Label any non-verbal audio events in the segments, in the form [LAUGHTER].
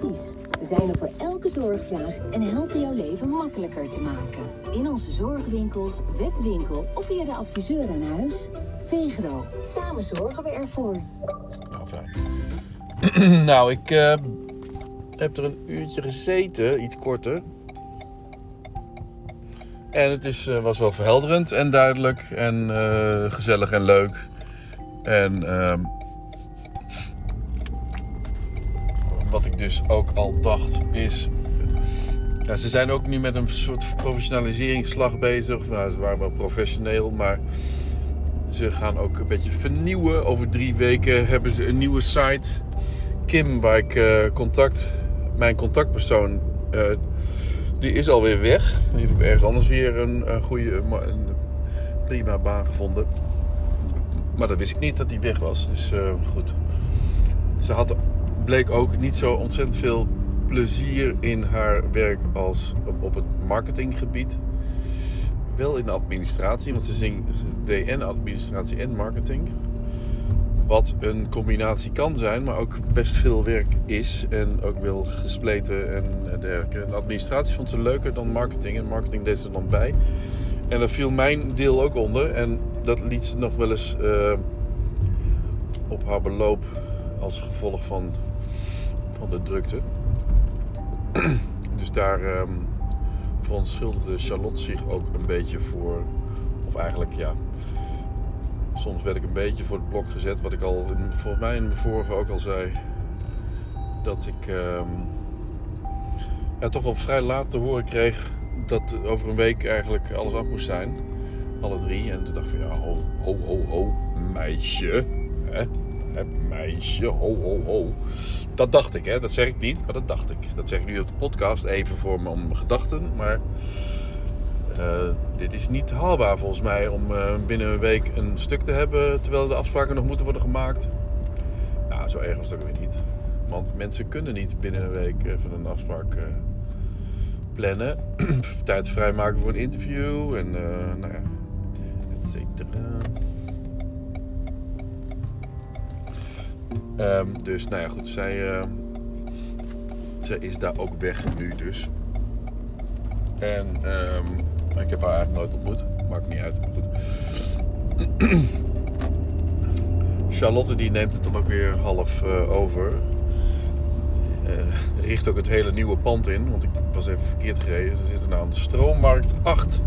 We zijn er voor elke zorgvraag en helpen jouw leven makkelijker te maken. In onze zorgwinkels, webwinkel of via de adviseur aan huis. Vegro, samen zorgen we ervoor. Nou, fijn. [CLEARS THROAT] nou, ik eh, heb er een uurtje gezeten, iets korter. En het is, eh, was wel verhelderend en duidelijk en eh, gezellig en leuk. En is. Ja, ze zijn ook nu met een soort professionaliseringsslag bezig. Ze waren wel professioneel, maar ze gaan ook een beetje vernieuwen. Over drie weken hebben ze een nieuwe site. Kim, waar ik eh, contact, mijn contactpersoon, eh, die is alweer weg. Die heeft ergens anders weer een, een goede, prima baan gevonden. Maar dat wist ik niet dat die weg was. Dus eh, goed. Ze had, bleek ook niet zo ontzettend veel plezier in haar werk als op, op het marketinggebied. Wel in de administratie, want ze zingt DN administratie en marketing. Wat een combinatie kan zijn, maar ook best veel werk is. En ook wel gespleten en dergelijke. De administratie vond ze leuker dan marketing. En marketing deed ze dan bij. En daar viel mijn deel ook onder. En dat liet ze nog wel eens uh, op haar beloop als gevolg van, van de drukte. [CLEARS THROAT] dus daar um, verontschuldigde Charlotte zich ook een beetje voor. Of eigenlijk ja. Soms werd ik een beetje voor het blok gezet. Wat ik al volgens mij in de vorige ook al zei. Dat ik um, ja, toch wel vrij laat te horen kreeg dat over een week eigenlijk alles af moest zijn. Alle drie. En toen dacht ik van ja, ho, ho, ho, ho, meisje. Hè? Meisje, ho, ho, ho. Dat dacht ik, hè. Dat zeg ik niet, maar dat dacht ik. Dat zeg ik nu op de podcast even voor mijn gedachten. Maar uh, dit is niet haalbaar volgens mij om uh, binnen een week een stuk te hebben terwijl de afspraken nog moeten worden gemaakt. Nou, zo erg was het ook weer niet. Want mensen kunnen niet binnen een week even een afspraak plannen. [CLEARS THROAT] Tijd vrijmaken voor een interview en nou ja, et cetera. Um, dus nou ja, goed, zij, uh, zij is daar ook weg nu dus. En um, ik heb haar eigenlijk nooit ontmoet. Maakt niet uit, goed. [CLEARS THROAT] Charlotte die neemt het dan ook weer half uh, over. Uh, richt ook het hele nieuwe pand in. Want ik was even verkeerd gereden. Ze zitten nou aan de Stroommarkt 8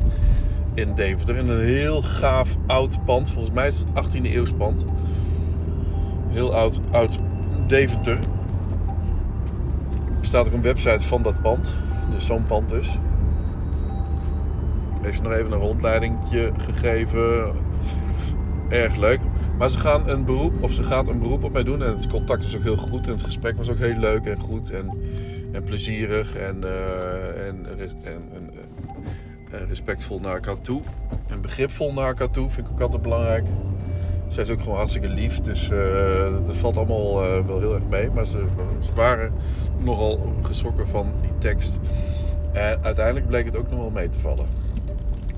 in Deventer. In een heel gaaf oud pand. Volgens mij is het 18e eeuws pand heel oud, oud Deventer. Er staat ook een website van dat pand. Dus zo'n pand dus. Heeft nog even een rondleidingje gegeven. Erg leuk. Maar ze gaan een beroep, of ze gaat een beroep op mij doen. En het contact was ook heel goed. En het gesprek was ook heel leuk en goed. En, en plezierig. En, uh, en, en, en respectvol naar elkaar toe. En begripvol naar elkaar toe. Vind ik ook altijd belangrijk. Zij is ook gewoon hartstikke lief. Dus uh, dat valt allemaal uh, wel heel erg mee. Maar ze, ze, waren nogal geschrokken van die tekst. En uiteindelijk bleek het ook nog wel mee te vallen.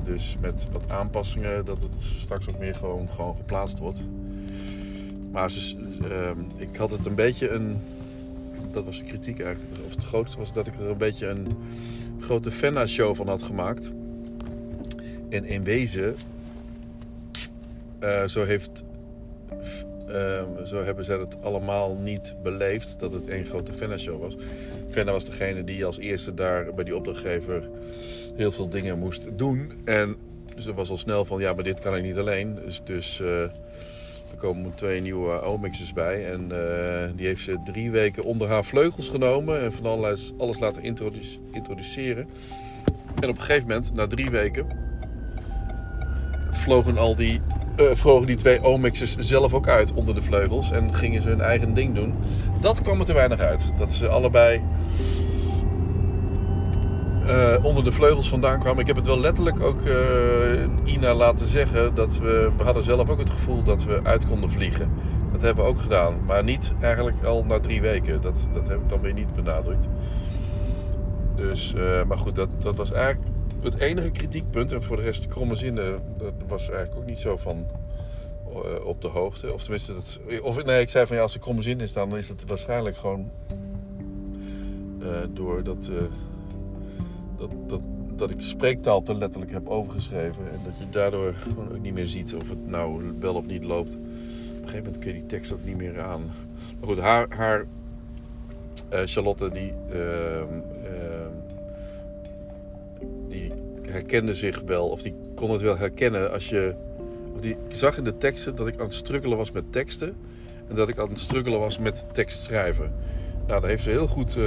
Dus met wat aanpassingen dat het straks ook meer gewoon, gewoon geplaatst wordt. Maar ze, uh, ik had het een beetje een. Dat was de kritiek eigenlijk. Of het grootste was dat ik er een beetje een grote Fenna-show van had gemaakt. En in wezen uh, zo, heeft, uh, zo hebben zij het allemaal niet beleefd dat het één grote Fenna-show was. Fenna was degene die als eerste daar bij die opdrachtgever heel veel dingen moest doen. En er was al snel van, ja, maar dit kan ik niet alleen. Dus, dus uh, er komen twee nieuwe Omix's bij. En die heeft ze drie weken onder haar vleugels genomen en van alles, alles laten introduce, introduceren. En op een gegeven moment, na drie weken, vlogen al die uh, vlogen die twee Omix'ers zelf ook uit onder de vleugels en gingen ze hun eigen ding doen. Dat kwam er te weinig uit. Dat ze allebei uh, onder de vleugels vandaan kwamen. Ik heb het wel letterlijk ook uh, Ina laten zeggen. Dat we, we hadden zelf ook het gevoel dat we uit konden vliegen. Dat hebben we ook gedaan. Maar niet eigenlijk al na drie weken. Dat, dat heb ik dan weer niet benadrukt. Dus, maar goed, dat, dat was eigenlijk het enige kritiekpunt, en voor de rest kromme zinnen, dat was eigenlijk ook niet zo van uh, op de hoogte. Of tenminste, dat, of, nee, ik zei van ja, als er kromme zin is, dan is het waarschijnlijk gewoon uh, door dat, dat, dat, dat ik spreektaal te letterlijk heb overgeschreven. En dat je daardoor gewoon ook niet meer ziet of het nou wel of niet loopt. Op een gegeven moment kun je die tekst ook niet meer aan. Maar goed, haar, haar Charlotte die, ehm, die herkende zich wel, of die kon het wel herkennen als je. Of die zag in de teksten dat ik aan het struggelen was met teksten. En dat ik aan het struggelen was met tekst schrijven. Nou, dat heeft ze heel goed uh,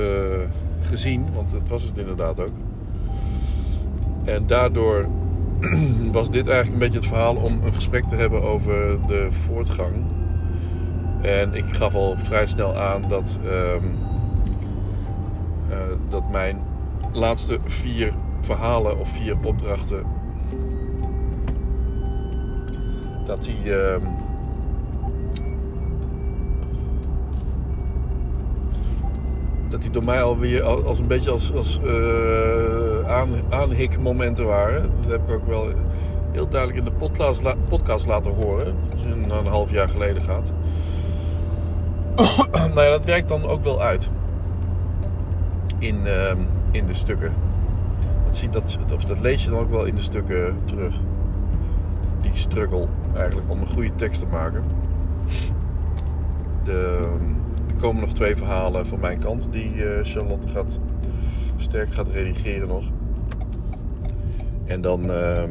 gezien, want het was het inderdaad ook. En daardoor [CLEARS THROAT] was dit eigenlijk een beetje het verhaal om een gesprek te hebben over de voortgang. En ik gaf al vrij snel aan dat, um, uh, dat mijn laatste vier verhalen of vier opdrachten. Dat die. Uh, dat die door mij alweer als een beetje als, als uh, aan, aanhikmomenten waren. Dat heb ik ook wel heel duidelijk in de podcast, podcast laten horen. Je naar een half jaar geleden gaat. [COUGHS] nou ja, dat werkt dan ook wel uit. In, uh, in de stukken dat, dat, of dat lees je dan ook wel in de stukken terug. Die struggle eigenlijk om een goede tekst te maken. De, er komen nog twee verhalen van mijn kant die uh, Charlotte gaat, sterk gaat redigeren nog. En dan uh,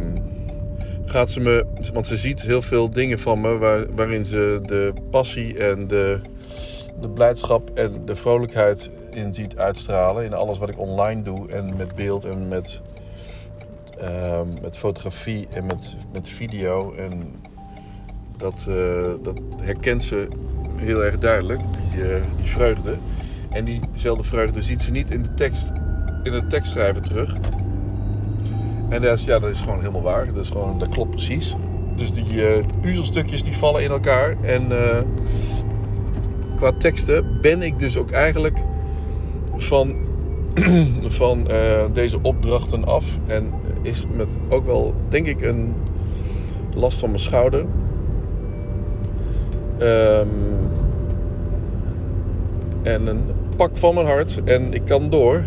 gaat ze me, want ze ziet heel veel dingen van me waar, waarin ze de passie en de, de blijdschap en de vrolijkheid in ziet uitstralen. In alles wat ik online doe en met beeld en met, uh, met fotografie en met, met video. En dat, uh, dat herkent ze heel erg duidelijk, die, uh, die vreugde. En diezelfde vreugde ziet ze niet in de tekst, in het tekstschrijven terug. En dat is, ja, dat is gewoon helemaal waar. Dat, is gewoon, dat klopt precies. Dus die uh, puzzelstukjes die vallen in elkaar. En qua teksten ben ik dus ook eigenlijk van, [CLEARS THROAT] van uh, deze opdrachten af. En is met ook wel, denk ik, een last van mijn schouder. Um, en een pak van mijn hart. En ik kan door.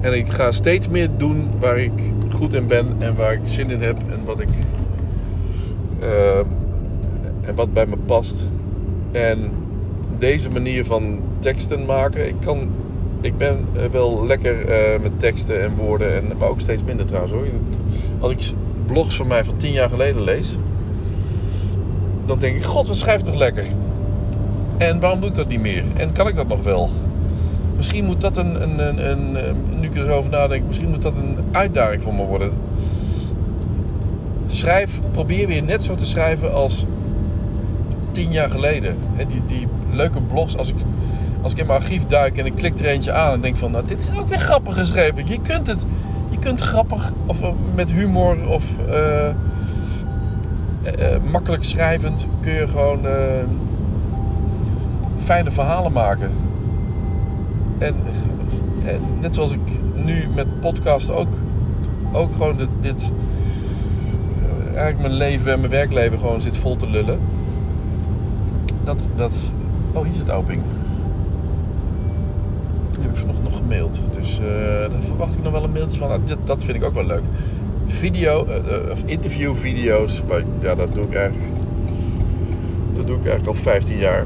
En ik ga steeds meer doen waar ik goed in ben en waar ik zin in heb en wat ik. Uh, en wat bij me past. En deze manier van teksten maken. Ik kan ik ben eh, wel lekker uh, met teksten en woorden, en, maar ook steeds minder trouwens hoor. Als ik blogs van mij van tien jaar geleden lees, dan denk ik: God, wat schrijft toch lekker? En waarom doe ik dat niet meer? En kan ik dat nog wel? Misschien moet dat een, een, een, een eh, nu ik er zo over nadenk, misschien moet dat een uitdaging voor me worden. Schrijf, probeer weer net zo te schrijven als tien jaar geleden. die, die leuke blogs, als ik als ik in mijn archief duik en ik klik er eentje aan en denk van, nou, dit is ook weer grappig geschreven. Je kunt het, je kunt grappig of eh, met humor of uh, uh, makkelijk schrijvend kun je gewoon fijne verhalen maken. En, en, net zoals ik nu met podcast ook, ook gewoon dit, dit eigenlijk mijn leven en mijn werkleven gewoon zit vol te lullen. Dat, dat, oh hier zit Oping heb ik vanochtend nog gemaild. Dus uh, daar verwacht ik nog wel een mailtje van. Nou, dit, dat vind ik ook wel leuk. Video, uh, of interviewvideo's. Ja, dat doe ik eigenlijk. Dat doe ik eigenlijk al 15 jaar.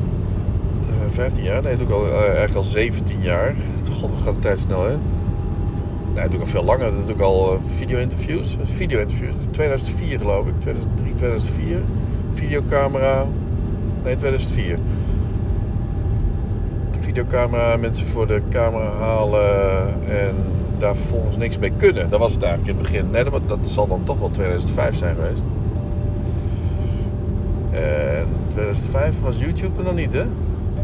15 jaar? Nee, dat doe ik al, eigenlijk al 17 jaar. God, wat gaat de tijd snel, hè? Nee, dat doe ik al veel langer. Dat doe ik al video-interviews. Video-interviews. 2004 geloof ik. 2003, 2004. Videocamera. Nee, 2004 videocamera, mensen voor de camera halen en daar vervolgens niks mee kunnen. Dat was het eigenlijk in het begin. Nee, dat, zal dan toch wel 2005 zijn geweest. En 2005 was YouTube er nog niet, hè?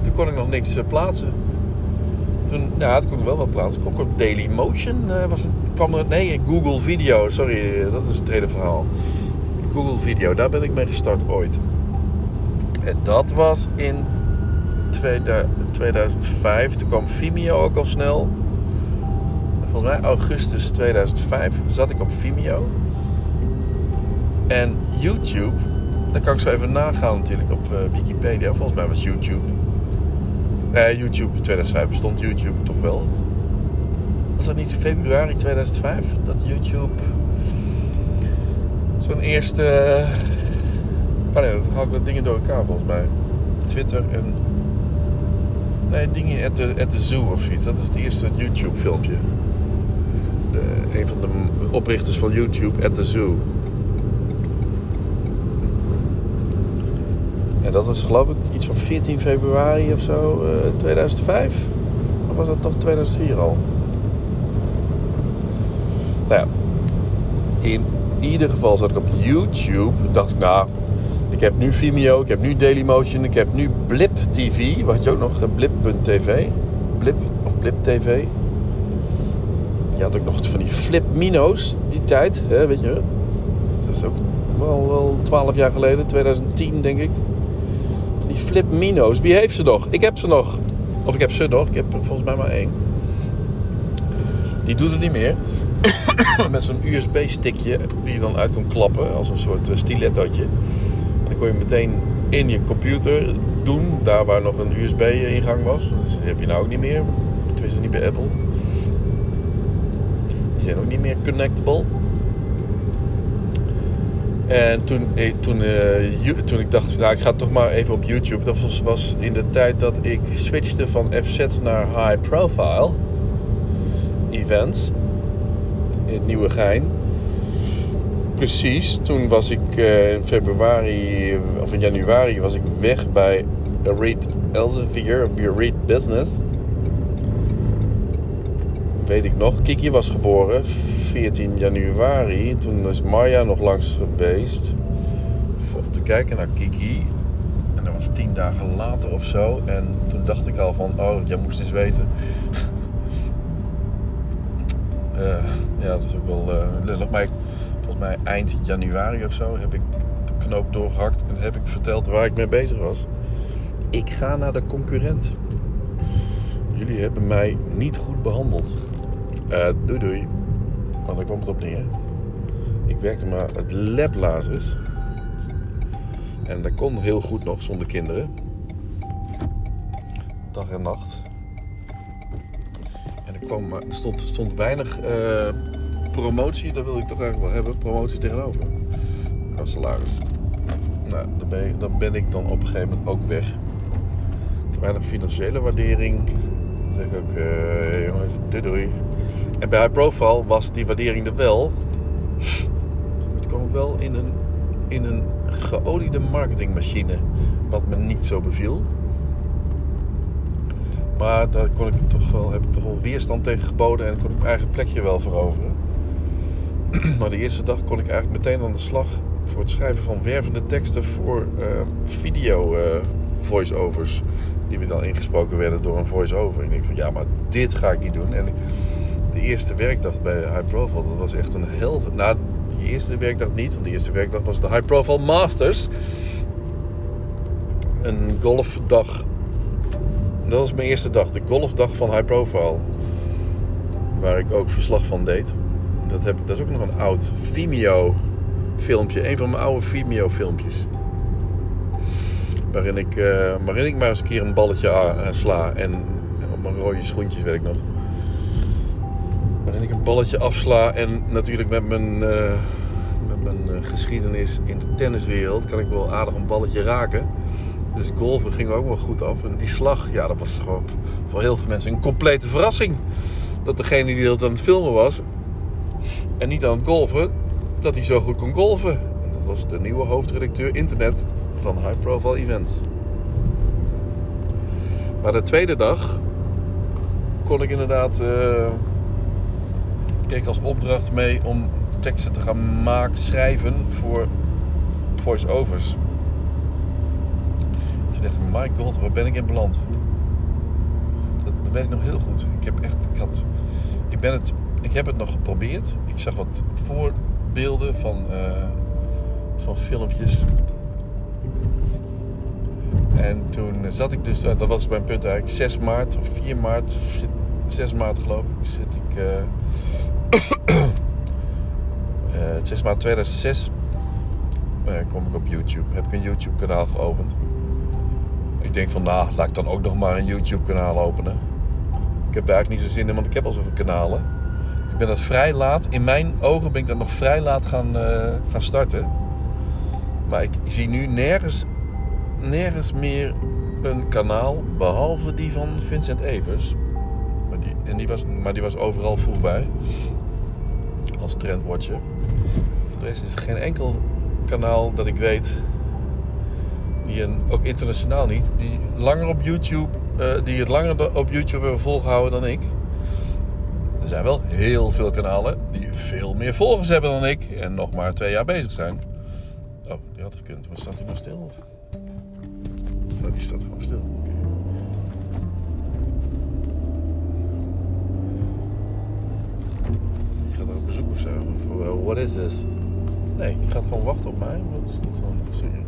Toen kon ik nog niks uh, plaatsen. Toen, ja, toen kon ik wel wat plaatsen. Kon ik op Dailymotion uh, was het, kwam er, nee, Google Video, sorry, dat is het hele verhaal. Google Video, daar ben ik mee gestart ooit. En dat was in 2005. Toen kwam Vimeo ook al snel. Volgens mij augustus 2005 zat ik op Vimeo. En YouTube, daar kan ik zo even nagaan natuurlijk op uh, Wikipedia. Volgens mij was YouTube. Nee, YouTube 2005 bestond YouTube toch wel. Was dat niet februari 2005 dat YouTube zo'n eerste. Oh nee, dat haal ik wat dingen door elkaar volgens mij. Twitter en. Nee, dingen at the, at the Zoo of zoiets. Dat is het eerste YouTube-filmpje. Een van de oprichters van YouTube, at the Zoo. En dat was geloof ik iets van 14 februari of zo, uh, 2005. Of was dat toch 2004 al? Nou in ieder geval zat ik op YouTube. Dacht ik, nou, ik heb nu Vimeo, ik heb nu Dailymotion, ik heb nu Blip TV. Wat je ook nog, Blip.tv. Blip of Blip TV. Je had ook nog van die Flip Mino's, die tijd, hè, weet je. Dat is ook wel, wel 12 jaar geleden, 2010 denk ik. Die Flip Mino's, wie heeft ze nog? Ik heb ze nog. Of ik heb ze nog, ik heb er volgens mij maar één. Die doet het niet meer. [COUGHS] Met zo'n USB-stickje die je dan uit kon klappen als een soort eh, stilettootje. Dan kon je meteen in je computer doen, daar waar nog een USB-ingang was. Dus die heb je nou ook niet meer. Tenminste niet bij Apple. Die zijn ook niet meer connectable. En toen, eh, toen, uh, toen ik dacht, nou, ik ga toch maar even op YouTube. Dat was, was in de tijd dat ik switchte van FZ naar high profile events in Nieuwegein. Precies, toen was ik uh, in februari of in januari was ik weg bij Read Elsevier, Read Business. Weet ik nog, Kiki was geboren 14 januari. Toen is Maya nog langs geweest om te kijken naar Kiki. En dat was tien dagen later of zo. En toen dacht ik al van, oh, jij moest eens weten. Uh, [LAUGHS] ja, dat is ook wel uh, lullig. Maar volgens mij eind januari of zo heb ik de knoop doorgehakt en heb ik verteld waar ik mee bezig was. Ik ga naar de concurrent. Jullie hebben mij niet goed behandeld. Uh, doei doei. Want daar kwam het op neer. Ik werkte maar het lablazers. En dat kon heel goed nog zonder kinderen. Dag en nacht. En er, kwam, er stond, stond weinig uh, promotie, dat wil ik toch eigenlijk wel hebben, promotie tegenover. Qua. Nou, dan ben, ik, dan ben ik dan op een gegeven moment ook weg. Te weinig financiële waardering. Dan zeg ik ook, uh, jongens, doei doei. En bij High Profile was die waardering er wel. Het kwam ook wel in een, in een geoliede marketingmachine. Wat me niet zo beviel. Maar daar kon ik toch wel, heb ik toch wel weerstand tegen geboden en kon ik mijn eigen plekje wel veroveren. [CLEARS THROAT] maar de eerste dag kon ik eigenlijk meteen aan de slag voor het schrijven van wervende teksten voor uh, video uh, voice-overs. Die we dan ingesproken werden door een voice-over. En ik denk van ja, maar dit ga ik niet doen. En de eerste werkdag bij High Profile, dat was echt een hel. Nou, die eerste werkdag niet, want de eerste werkdag was de High Profile Masters. Een golfdag. Dat was mijn eerste dag, de golfdag van High Profile. Waar ik ook verslag van deed. Dat, heb, dat is ook nog een oud Vimeo filmpje. Een van mijn oude Vimeo filmpjes. Waarin ik, uh, waarin ik maar eens een keer een balletje uh, sla. En op mijn rode schoentjes weet ik nog. Waarin ik een balletje afsla. En natuurlijk met mijn, uh, met mijn geschiedenis in de tenniswereld kan ik wel aardig een balletje raken. Dus golven ging ook wel goed af. En die slag, ja, dat was voor heel veel mensen een complete verrassing. Dat degene die dat aan het filmen was, en niet aan het golven, dat hij zo goed kon golven. En dat was de nieuwe hoofdredacteur internet van High Profile Events. Maar de tweede dag kon ik inderdaad. Uh, kreeg als opdracht mee om teksten te gaan maken, schrijven voor voice-overs. Toen dacht ik, my god, waar ben ik in beland? Dat, dat weet ik nog heel goed. Ik heb echt, ik had, ik ben het ik heb het nog geprobeerd. Ik zag wat voorbeelden van, uh, van filmpjes. En toen zat ik dus, uh, dat was mijn punt eigenlijk, 6 maart of 4 maart, 6 maart geloof ik, zit ik. [COUGHS] Uh, 6 maart 2006 kom ik op YouTube. Heb ik een YouTube kanaal geopend. Ik denk van nou, laat ik dan ook nog maar een YouTube kanaal openen. Ik heb daar eigenlijk niet zo zin in, want ik heb al zoveel kanalen. Ik ben dat vrij laat. In mijn ogen ben ik dat nog vrij laat gaan, eh, gaan starten. Maar ik zie nu nergens, nergens meer een kanaal, behalve die van Vincent Evers. Maar die, en die was, maar die was overal vroeg bij. Als trendwatcher. Voor de rest is er geen enkel kanaal dat ik weet. Die een, ook internationaal niet. Die langer op YouTube. eh, die het langer op YouTube hebben volgehouden dan ik. Er zijn wel heel veel kanalen die veel meer volgers hebben dan ik. En nog maar twee jaar bezig zijn. Oh, die had gekund. Maar staat hij nog stil? Of? Nou, die staat gewoon stil. Oké. Die gaat op bezoek of zo. Uh, what is this? Nee, die gaat gewoon wachten op mij. Wat is dit dan? Sorry.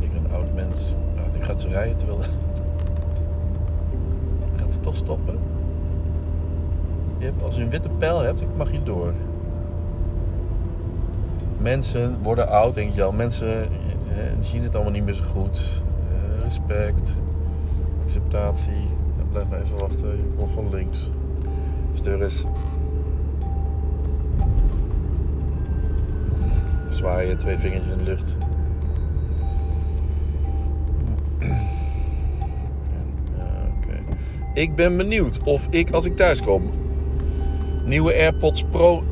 Tegen een oud mens. Nou, die gaat ze rijden terwijl... [LAUGHS] Gaat ze toch stoppen? Je hebt, als je een witte pijl hebt, mag je door. Mensen worden oud, denk je al. Mensen eh, zien het allemaal niet meer zo goed. Eh, respect, acceptatie. Blijf maar even wachten. Je komt van links. Steur is. Zwaaien, twee vingertjes in de lucht. Ik ben benieuwd of ik, als ik thuis kom, nieuwe AirPods Pro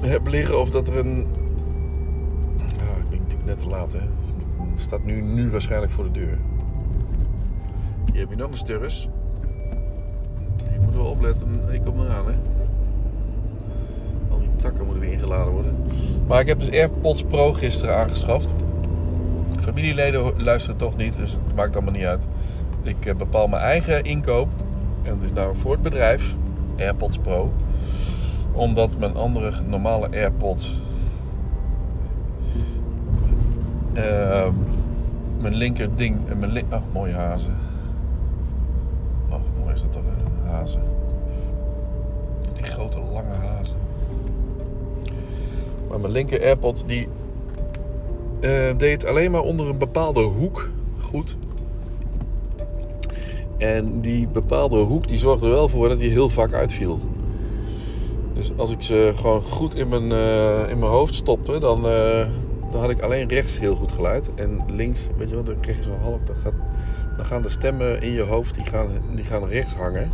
heb liggen of dat er een. Ah, ik ben natuurlijk net te laat, hè. Het staat nu, nu waarschijnlijk voor de deur. Hier heb je nog een sturres. Je moet wel opletten, ik kom eraan, hè. Al die takken moeten weer ingeladen worden. Maar ik heb dus AirPods Pro gisteren aangeschaft. Familieleden luisteren toch niet, dus het maakt allemaal niet uit. Ik eh, bepaal mijn eigen inkoop. En het is nou voor het bedrijf, AirPods Pro omdat mijn andere normale AirPods. Uh, mijn linker ding. en Mijn li oh, mooie hazen. Oh, mooi is dat toch, hè? Hazen. Die grote lange hazen. Maar mijn linker AirPod die uh, deed alleen maar onder een bepaalde hoek goed. En die bepaalde hoek die zorgde er wel voor dat hij heel vaak uitviel. Dus als ik ze gewoon goed in mijn, uh, in mijn hoofd stopte, dan, uh, dan had ik alleen rechts heel goed geluid. En links, weet je wel, dan kreeg je zo half. Dan, gaat, dan gaan de stemmen in je hoofd, die gaan, die gaan rechts hangen.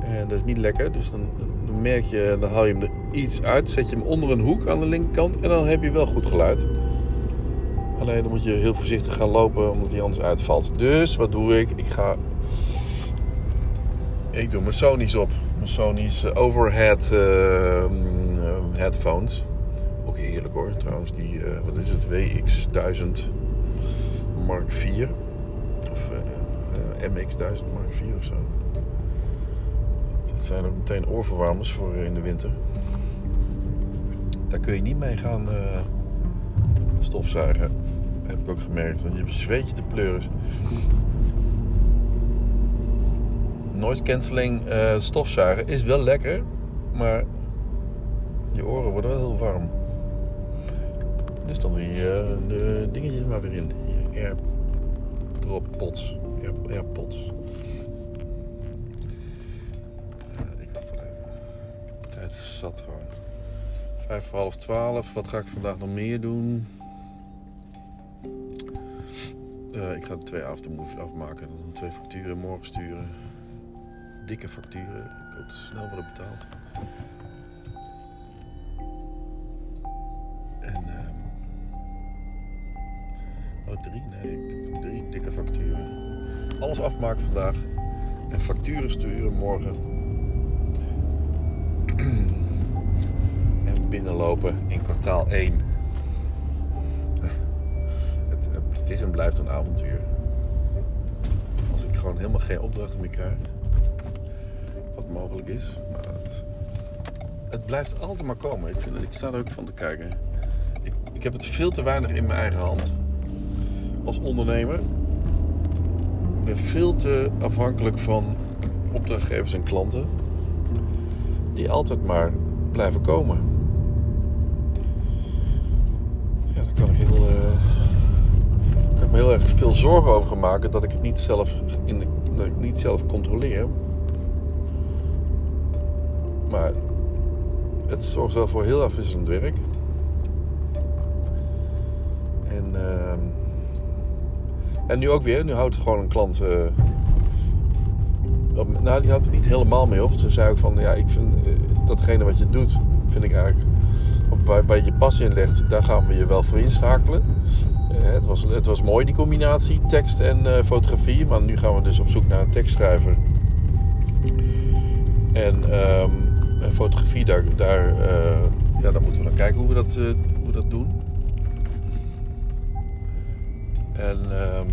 En dat is niet lekker. Dus dan, dan merk je, dan haal je hem er iets uit. Zet je hem onder een hoek aan de linkerkant. En dan heb je wel goed geluid. Alleen dan moet je heel voorzichtig gaan lopen, omdat hij anders uitvalt. Dus wat doe ik? Ik ga. Ik doe mijn Sony's op. Mijn Sony's overhead uh, headphones. Ook heerlijk hoor, trouwens. Die, uh, wat is het? WX1000 Mark IV. Of uh, MX1000 Mark IV of zo. Dat zijn ook meteen oorverwarmers voor in de winter. Daar kun je niet mee gaan stofzuigen. Heb ik ook gemerkt. Want je hebt je zweetje te pleuren. Noise cancelling uh, stofzuigen is wel lekker. Maar je oren worden wel heel warm. Dus dan weer uh, de dingetjes maar weer in. Hier, AirPods. Air, AirPods. Uh, ik wacht wel even. De zat gewoon. Vijf voor half twaalf. Wat ga ik vandaag nog meer doen? Uh, ik ga de twee avondmoves afmaken. Dan twee facturen morgen sturen. Dikke facturen. Ik hoop dat ze snel worden betaald. En... Uh... Oh, drie? Nee, ik heb drie dikke facturen. Alles afmaken vandaag. En facturen sturen morgen. [CLEARS THROAT] en binnenlopen in kwartaal 1. Het, is en blijft een avontuur. Als ik gewoon helemaal geen opdrachten meer krijg. Wat mogelijk is. Maar het, het blijft altijd maar komen. Ik, vind, ik sta er ook van te kijken. Ik, ik heb het veel te weinig in mijn eigen hand. Als ondernemer. Ik ben veel te afhankelijk van opdrachtgevers en klanten. Die altijd maar blijven komen. Ja, daar kan ik heel... Ik heel erg veel zorgen over maken dat ik het niet zelf in ik niet zelf controleer. Maar het zorgt wel voor heel afwisselend werk. En, ehm, en nu ook weer, nu houdt gewoon een klant. eh, nou, die had er niet helemaal mee op. Ze zei ook van ja, ik vind eh, datgene wat je doet, vind ik eigenlijk. Waar, waar je passie in legt, daar gaan we je wel voor inschakelen. Eh, het, was, het was mooi die combinatie tekst en eh, fotografie, maar nu gaan we dus op zoek naar een tekstschrijver. En ehm, fotografie, daar, daar, eh, ja, daar moeten we dan kijken hoe we dat, hoe we dat doen. En, ehm,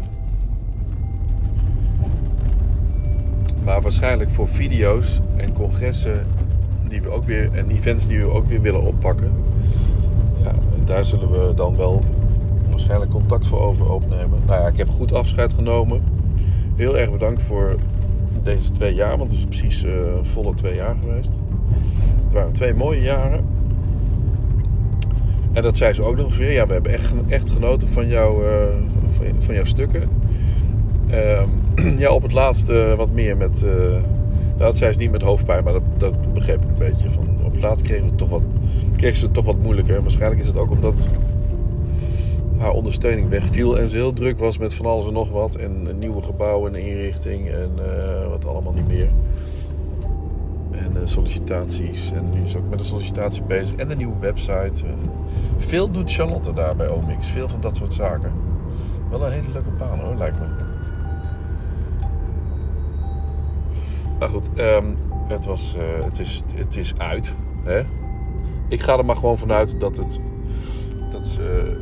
maar waarschijnlijk voor video's en congressen die we ook weer, en events die we ook weer willen oppakken. Ja, daar zullen we dan wel waarschijnlijk contact voor over opnemen. Nou ja, ik heb goed afscheid genomen. Heel erg bedankt voor deze twee jaar, want het is precies eh, een volle twee jaar geweest. Het waren twee mooie jaren. En dat zei ze ook nog eens weer. Ja, we hebben echt, echt genoten van, jou, eh, van, van jouw stukken. Ehm, [CLEARS THROAT] ja, op het laatste wat meer met... eh, nou, dat zei ze niet met hoofdpijn, maar dat, dat begreep ik een beetje. Van, op het laatst kregen, we toch wat, kregen ze het toch wat moeilijker. Waarschijnlijk is het ook omdat haar ondersteuning wegviel en ze heel druk was met van alles en nog wat. En nieuwe gebouwen en inrichting en eh, wat allemaal niet meer. En eh, sollicitaties. En nu is ook met een sollicitatie bezig. En een nieuwe website. Veel doet Charlotte daar bij Omix. Veel van dat soort zaken. Wel een hele leuke baan hoor, lijkt me. Maar goed, ehm, het, was, eh, het, is, het is uit. Hè? Ik ga er maar gewoon vanuit dat het. Dat, ze,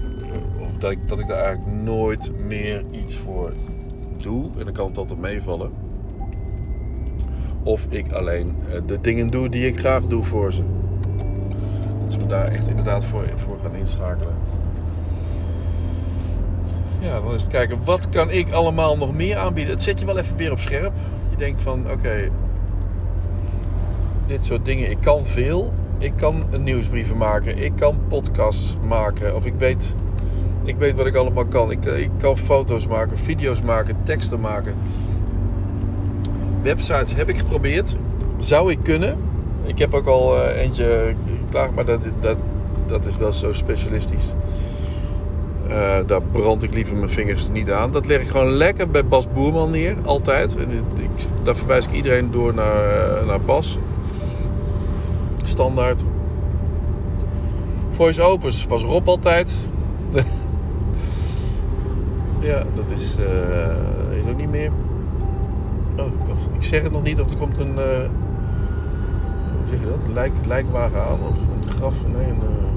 dat, ik, dat ik daar eigenlijk nooit meer iets voor doe. En dan kan het altijd meevallen. Of ik alleen eh, de dingen doe die ik graag doe voor ze. Dat ze me daar echt inderdaad voor, voor gaan inschakelen. Ja, dan is het kijken, wat kan ik allemaal nog meer aanbieden? Het zet je wel even weer op scherp. Je denkt van, oké, dit soort dingen, ik kan veel. Ik kan nieuwsbrieven maken, ik kan podcasts maken. Of ik weet, ik weet wat ik allemaal kan. Ik, ik kan foto's maken, video's maken, teksten maken. Websites heb ik geprobeerd. Zou ik kunnen. Ik heb ook al eh, eentje klaar, maar dat, dat, dat is wel zo specialistisch. Eh, daar brand ik liever mijn vingers niet aan. Dat leg ik gewoon lekker bij Bas Boerman neer, altijd. Ik, daar verwijs ik iedereen door naar, eh, naar Bas. Standaard. Voice-overs was Rob altijd. [LAUGHS] ja, dat is, eh, is ook niet meer. Oh, ik- ik zeg het nog niet of er komt een. eh, hoe zeg je dat? Een lijk, lijkwagen aan of een graf. Nee, een eh,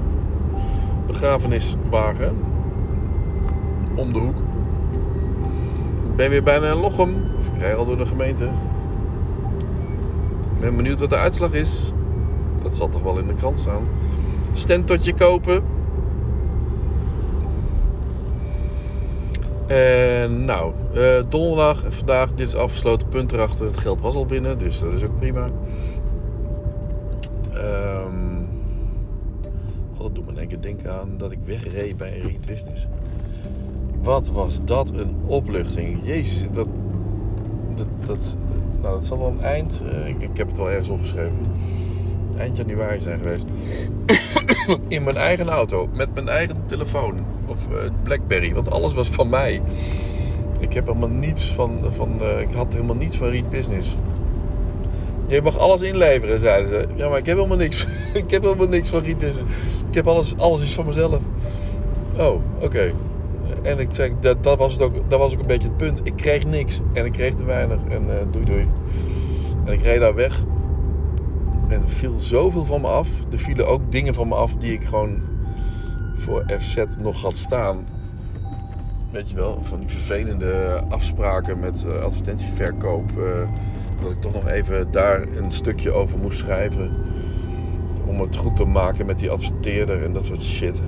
begrafeniswagen. Om de hoek. Ik ben weer bijna in Lochem. Of ik rij al door de gemeente. Ik ben benieuwd wat de uitslag is. Dat zal toch wel in de krant staan. Stentotje kopen. En nou, eh, donderdag vandaag, dit is afgesloten, punt erachter. Het geld was al binnen, dus dat is ook prima. Ehm God, dat doet me denken aan dat ik wegreed bij Read Business. Wat was dat een opluchting. Jezus, dat, dat, dat, nou, dat zal wel een eind, eh, ik, ik heb het wel ergens opgeschreven. Eind januari zijn geweest. In mijn eigen auto, met mijn eigen telefoon. Of eh, Blackberry, want alles was van mij. Ik heb helemaal niets van, van eh, ik had helemaal niets van Read Business. Je mag alles inleveren, zeiden ze. Ja, maar ik heb helemaal niks. [LAUGHS] ik heb helemaal niks van Read Business. Ik heb alles, alles is van mezelf. Oh, oké. En ik zeg, dat, dat, was het ook, dat was ook een beetje het punt. Ik kreeg niks. En ik kreeg te weinig. En eh, doei doei. En ik reed daar weg. En er viel zoveel van me af. Er vielen ook dingen van me af die ik gewoon voor FZ nog had staan. Weet je wel, van die vervelende afspraken met eh, advertentieverkoop. eh, dat ik toch nog even daar een stukje over moest schrijven. Om het goed te maken met die adverteerder en dat soort shit.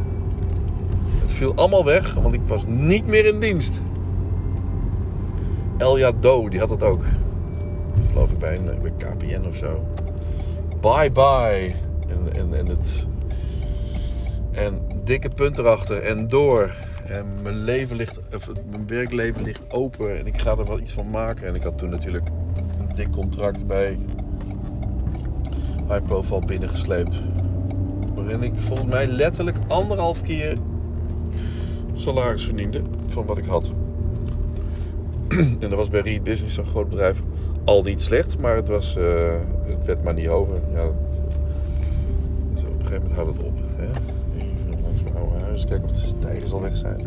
Het viel allemaal weg, want ik was niet meer in dienst. Elja Do, die had het ook. Geloof ik bij, een, bij KPN of zo. Bye bye. En, en, en, het, en dikke punt erachter en door. En mijn leven ligt, of mijn werkleven ligt open en ik ga er wel iets van maken. En ik had toen natuurlijk een dik contract bij High Profile binnengesleept. Waarin ik volgens mij letterlijk anderhalf keer salaris verdiende van wat ik had. [CLEARS THROAT] en dat was bij Reed Business, een groot bedrijf, al niet slecht, maar het, was, uh, het werd maar niet hoger. Ja, dus op een gegeven moment houdt het op. Hè? Even langs mijn oude huis, kijken of de stijgers al weg zijn.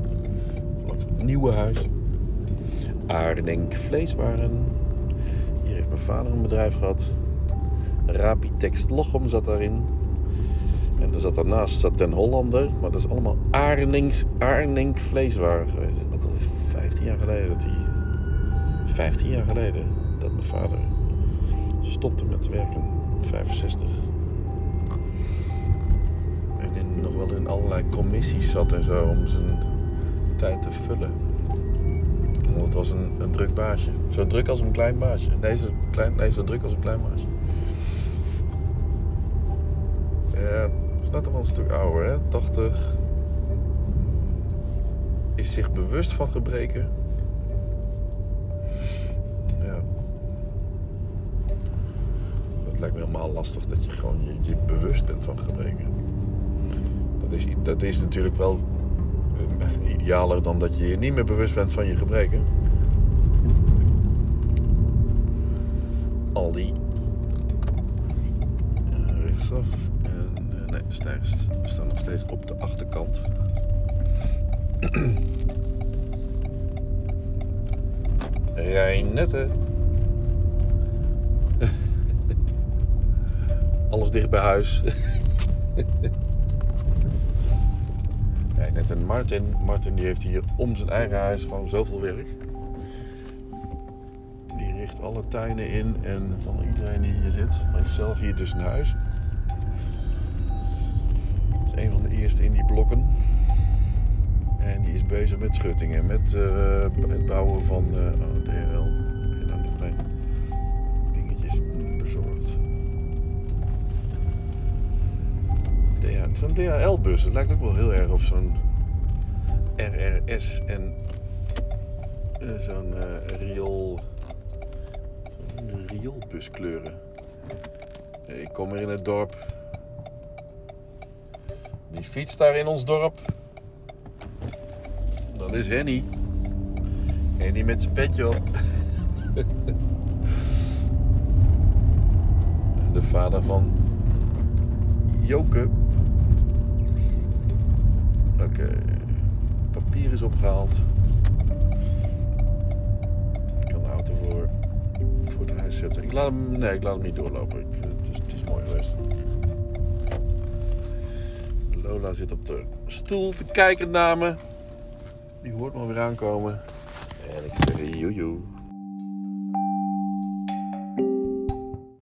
Langs nieuwe huis. Aardenk Vleeswaren. Hier heeft mijn vader een bedrijf gehad. Rapitex Lochem zat daarin. En er zat daarnaast zat Ten Hollander. Maar dat is allemaal Arnings, vleeswaren geweest. Ook al 15 jaar geleden dat hij... 15 jaar geleden dat mijn vader stopte met werken. 65. En nog wel in allerlei commissies zat en zo om zijn tijd te vullen. Want het was een, een druk baasje. Zo druk als een klein baasje. Nee, zo, klein, nee, zo druk als een klein baasje. Ja, dat is net wel een stuk ouder, hè? 80. Is zich bewust van gebreken. Lijkt me helemaal lastig dat je gewoon je, je bewust bent van gebreken. Dat is, dat is natuurlijk wel uh, idealer dan dat je je niet meer bewust bent van je gebreken. Al die uh, rechtsaf. En, uh, nee, stijgers staan nog steeds op de achterkant. [CLEARS THROAT] Rijnette. Alles dicht bij huis. [LAUGHS] Rijnette en Martin. Martin die heeft hier om zijn eigen huis gewoon zoveel werk. Die richt alle tuinen in en van iedereen die hier zit. Maar zelf hier dus een huis. Dat is een van de eerste in die blokken. En die is bezig met schuttingen, met uh, het bouwen van uh, oh, DHL. Zo'n DHL-bus, het lijkt ook wel heel erg op zo'n RRS en uh, zo'n riool. Zo'n rioolbuskleuren. Ik kom weer in het dorp. Die fiets daar in ons dorp. Dat is Henny. Henny met zijn petje op. [LAUGHS] De vader van Joke. Okay. Papier is opgehaald. Ik kan de auto voor, voor het huis zetten. Ik laat hem, nee, ik laat hem niet doorlopen. Ik, het, is, het is mooi geweest. Lola zit op de stoel te kijken naar me. Die hoort me weer aankomen. En ik zeg joejoe.